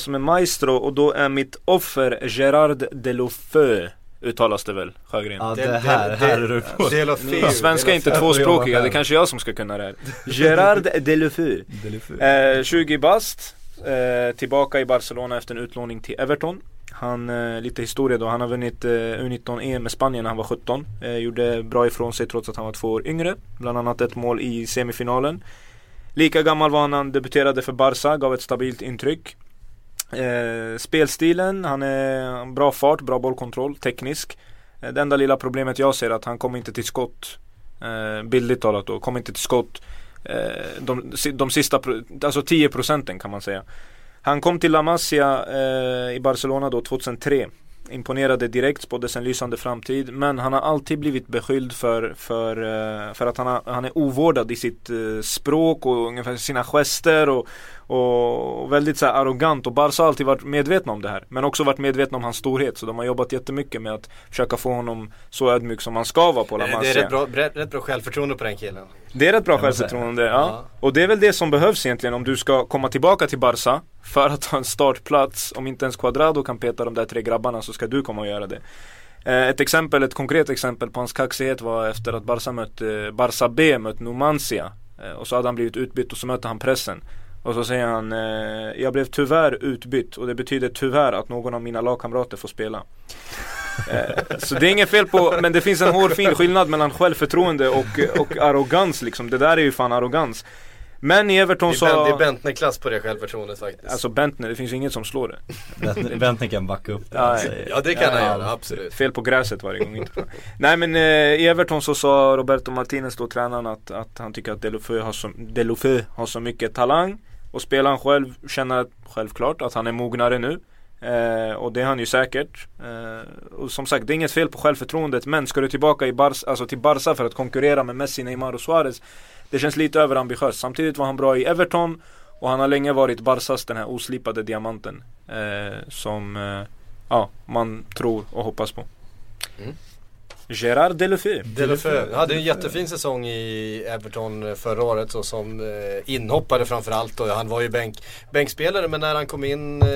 som är maestro och då är mitt offer Gerard Delofeu Uttalas det väl Sjögren? Ja det här, här är du på Ni Svenska är inte tvåspråkiga, det är kanske jag som ska kunna det här. Gerard Delofeu eh, 20 bast eh, Tillbaka i Barcelona efter en utlåning till Everton. Han, eh, lite historia då, han har vunnit eh, U19-EM med Spanien när han var 17 eh, Gjorde bra ifrån sig trots att han var två år yngre. Bland annat ett mål i semifinalen. Lika gammal var han när han debuterade för Barca, gav ett stabilt intryck Eh, spelstilen, han är bra fart, bra bollkontroll, teknisk. Eh, det enda lilla problemet jag ser är att han kommer inte till skott. Eh, bildligt talat då, kommer inte till skott. Eh, de, de sista, alltså 10 procenten kan man säga. Han kom till La Masia eh, i Barcelona då 2003 imponerade direkt, spåddes en lysande framtid. Men han har alltid blivit beskylld för, för, eh, för att han, har, han är ovårdad i sitt eh, språk och ungefär sina gester och, och väldigt så arrogant. Och Barca har alltid varit medvetna om det här. Men också varit medvetna om hans storhet. Så de har jobbat jättemycket med att försöka få honom så ödmjuk som han ska vara på La Masia. Det är rätt bra, rätt bra självförtroende på den killen. Det är rätt bra självförtroende, ja. ja. Och det är väl det som behövs egentligen om du ska komma tillbaka till Barca för att ha en startplats. Om inte ens Quadrado kan peta de där tre grabbarna så ska du komma och göra det. Eh, ett exempel, ett konkret exempel på hans kaxighet var efter att Barca mötte, Barca B mött Numancia. Eh, och så hade han blivit utbytt och så mötte han pressen. Och så säger han, eh, jag blev tyvärr utbytt och det betyder tyvärr att någon av mina lagkamrater får spela. Eh, så det är inget fel på, men det finns en hårfin skillnad mellan självförtroende och, och arrogans liksom. Det där är ju fan arrogans. Men i Everton så... Det är Bentner-klass på det självförtroendet faktiskt. Alltså Bentner, det finns ju inget som slår det. Bentner, Bentner kan backa upp det. Ja, ja det kan ja, han göra, absolut. Fel på gräset varje gång. Inte Nej men eh, i Everton så sa Roberto Martinez då, tränaren, att, att han tycker att Delofeu har, så, Delofeu har så mycket talang. Och spelaren själv känner självklart att han är mognare nu. Eh, och det är han ju säkert. Eh, och som sagt, det är inget fel på självförtroendet. Men ska du tillbaka i Barca, alltså till Barca för att konkurrera med Messi, Neymar och Suarez. Det känns lite överambitiöst. Samtidigt var han bra i Everton. Och han har länge varit Barcas den här oslipade diamanten. Eh, som eh, ja, man tror och hoppas på. Mm. Gerard Delofeu. Delofeu hade en jättefin säsong i Everton förra året så som eh, inhoppare framförallt. Och han var ju bänk, bänkspelare men när han kom in eh,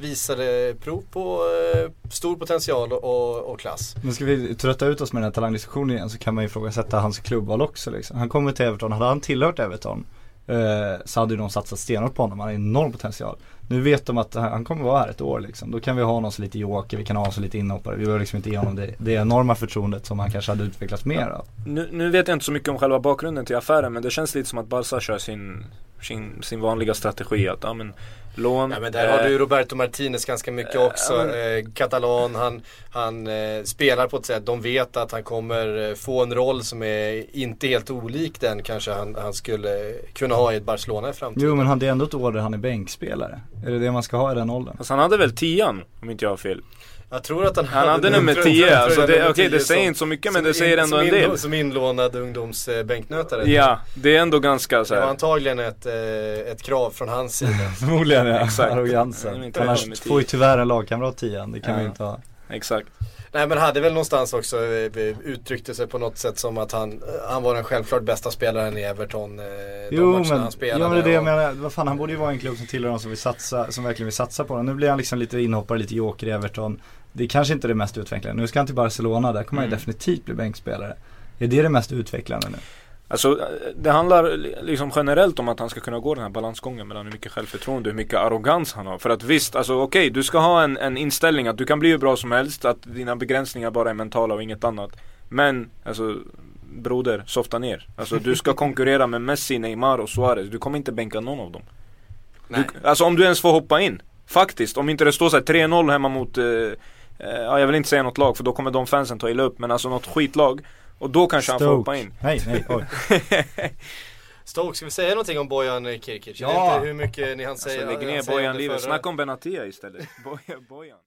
visade prov på eh, stor potential och, och, klass. Men ska vi trötta ut oss med den här talangdiskussionen igen så kan man ju ifrågasätta hans klubbval också. Liksom. Han kommer till Everton, hade han tillhört Everton eh, så hade ju de satsat stenhårt på honom. Han har enorm potential. Nu vet de att han kommer vara här ett år liksom. Då kan vi ha honom som lite joker, vi kan ha honom som lite inhoppare. Vi behöver liksom inte ge honom det, det enorma förtroendet som han kanske hade utvecklats mer av. Nu, nu, vet jag inte så mycket om själva bakgrunden till affären men det känns lite som att Barca kör sin, sin, sin vanliga strategi att ja, men, lån. Ja men där har du Roberto Martinez ganska mycket eh, också. Ja, men... eh, Katalan, han, han eh, spelar på ett sätt, de vet att han kommer få en roll som är inte helt olik den kanske han, han skulle kunna ha i ett Barcelona i framtiden. Jo men han, det är ändå ett år där han är bänkspelare. Är det det man ska ha i den åldern? Fast han hade väl tian om inte jag har fel? Jag tror att han, han hade, nummer 10, alltså okej okay, det säger inte så mycket men det säger ändå en del. Som inlånad ungdomsbänknötare. Ja, det är ändå ganska så här. Det var antagligen ett, eh, ett krav från hans sida. Förmodligen ja, Exakt. arrogansen. Annars får ju tyvärr en lagkamrat 10 det kan ja. vi inte ha. Exakt. Nej men hade väl någonstans också eh, uttryckte sig på något sätt som att han, han var den självklart bästa spelaren i Everton. Eh, jo men, han spelade ja, men det är det jag menar. Vad fan han borde ju vara en klubb som tillhör de som, vill satsa, som verkligen vill satsa på honom. Nu blir han liksom lite inhoppare, lite joker i Everton. Det är kanske inte det mest utvecklande. Nu ska han till Barcelona, där kommer mm. han definitivt bli bänkspelare. Är det det mest utvecklande nu? Alltså det handlar liksom generellt om att han ska kunna gå den här balansgången mellan hur mycket självförtroende och hur mycket arrogans han har. För att visst, alltså okej, okay, du ska ha en, en inställning att du kan bli hur bra som helst, att dina begränsningar bara är mentala och inget annat. Men, alltså broder, softa ner. Alltså du ska konkurrera med Messi, Neymar och Suarez. Du kommer inte bänka någon av dem. Du, alltså om du ens får hoppa in. Faktiskt, om inte det står så 3-0 hemma mot, eh, eh, jag vill inte säga något lag för då kommer de fansen ta illa upp. Men alltså något skitlag. Och då kanske Stoke. han får hoppa in. Nej, nej, oj. Stoke, ska vi säga någonting om Bojan Kirkic? Ja! Jag vet inte hur mycket ni hann säga. Alltså, lägg ner Bojan-livet, snacka om Benatia istället. Bojan.